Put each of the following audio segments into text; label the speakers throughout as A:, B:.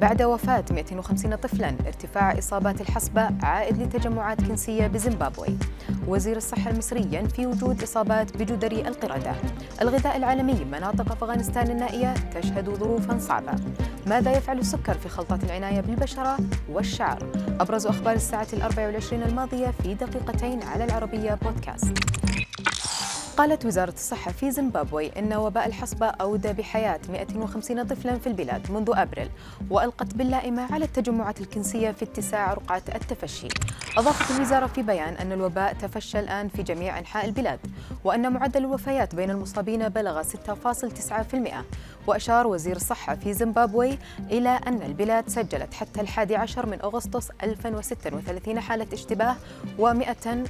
A: بعد وفاة 250 طفلا ارتفاع إصابات الحصبة عائد لتجمعات كنسية بزيمبابوي. وزير الصحة المصري ينفي وجود إصابات بجدري القردة. الغذاء العالمي مناطق أفغانستان النائية تشهد ظروفا صعبة. ماذا يفعل السكر في خلطات العناية بالبشرة والشعر؟ أبرز أخبار الساعة الأربع والعشرين الماضية في دقيقتين على العربية بودكاست. قالت وزارة الصحة في زيمبابوي إن وباء الحصبة أودى بحياة 150 طفلا في البلاد منذ أبريل وألقت باللائمة على التجمعات الكنسية في اتساع رقعة التفشي. أضافت الوزارة في بيان أن الوباء تفشى الآن في جميع أنحاء البلاد وأن معدل الوفيات بين المصابين بلغ 6.9% وأشار وزير الصحة في زيمبابوي إلى أن البلاد سجلت حتى الحادي عشر من أغسطس 1036 حالة اشتباه و100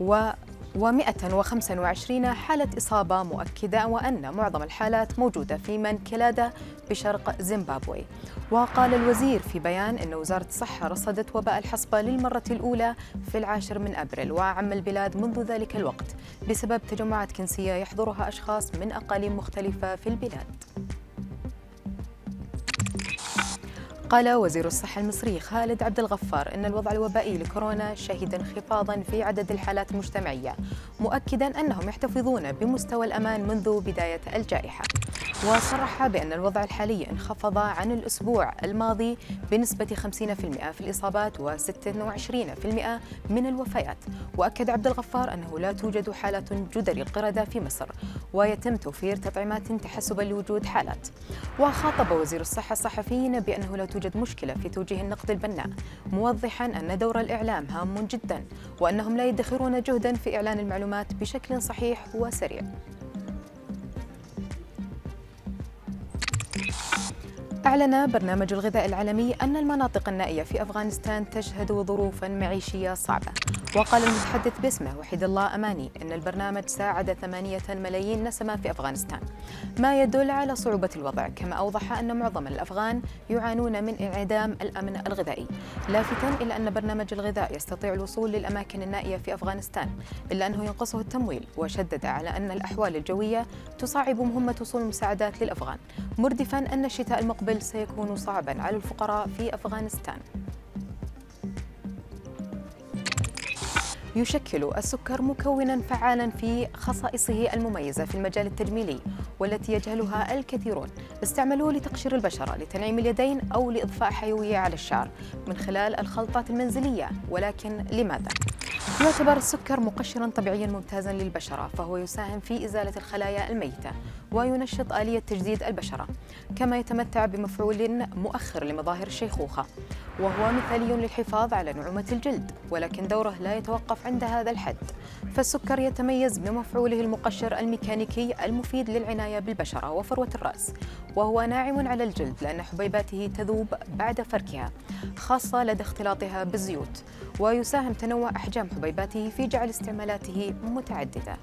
A: و و125 حالة إصابة مؤكدة وأن معظم الحالات موجودة في منكلادة بشرق زيمبابوي. وقال الوزير في بيان أن وزارة الصحة رصدت وباء الحصبة للمرة الأولى في العاشر من أبريل وعم البلاد منذ ذلك الوقت بسبب تجمعات كنسية يحضرها أشخاص من أقاليم مختلفة في البلاد. قال وزير الصحة المصري خالد عبد الغفار أن الوضع الوبائي لكورونا شهد انخفاضا في عدد الحالات المجتمعية مؤكدا أنهم يحتفظون بمستوى الأمان منذ بداية الجائحة. وصرح بأن الوضع الحالي انخفض عن الأسبوع الماضي بنسبة 50% في الإصابات و26% من الوفيات. وأكد عبد الغفار أنه لا توجد حالة جدري القردة في مصر ويتم توفير تطعيمات تحسبا لوجود حالات. وخاطب وزير الصحة الصحفيين بأنه لا توجد مشكلة في توجيه النقد البناء موضحا أن دور الإعلام هام جدا وأنهم لا يدخرون جهدا في إعلان المعلومات بشكل صحيح وسريع. أعلن برنامج الغذاء العالمي أن المناطق النائية في أفغانستان تشهد ظروفا معيشية صعبة. وقال المتحدث باسمه وحيد الله أماني أن البرنامج ساعد ثمانية ملايين نسمة في أفغانستان. ما يدل على صعوبة الوضع كما أوضح أن معظم الأفغان يعانون من انعدام الأمن الغذائي. لافتا إلى أن برنامج الغذاء يستطيع الوصول للأماكن النائية في أفغانستان إلا أنه ينقصه التمويل وشدد على أن الأحوال الجوية تصعب مهمة وصول المساعدات للأفغان. مردفا أن الشتاء المقبل سيكون صعبا على الفقراء في أفغانستان. يشكل السكر مكونا فعالا في خصائصه المميزة في المجال التجميلي والتي يجهلها الكثيرون. استعملوه لتقشير البشرة لتنعيم اليدين أو لإضفاء حيوية على الشعر من خلال الخلطات المنزلية. ولكن لماذا؟ يعتبر السكر مقشرا طبيعيا ممتازا للبشرة فهو يساهم في إزالة الخلايا الميتة وينشط آلية تجديد البشرة كما يتمتع بمفعول مؤخر لمظاهر الشيخوخة. وهو مثالي للحفاظ على نعومة الجلد ولكن دوره لا يتوقف عند هذا الحد. فالسكر يتميز بمفعوله المقشر الميكانيكي المفيد للعناية بالبشرة وفروة الرأس وهو ناعم على الجلد لأن حبيباته تذوب بعد فركها خاصة لدى اختلاطها بالزيوت ويساهم تنوع احجام حبيباته في جعل استعمالاته متعددة.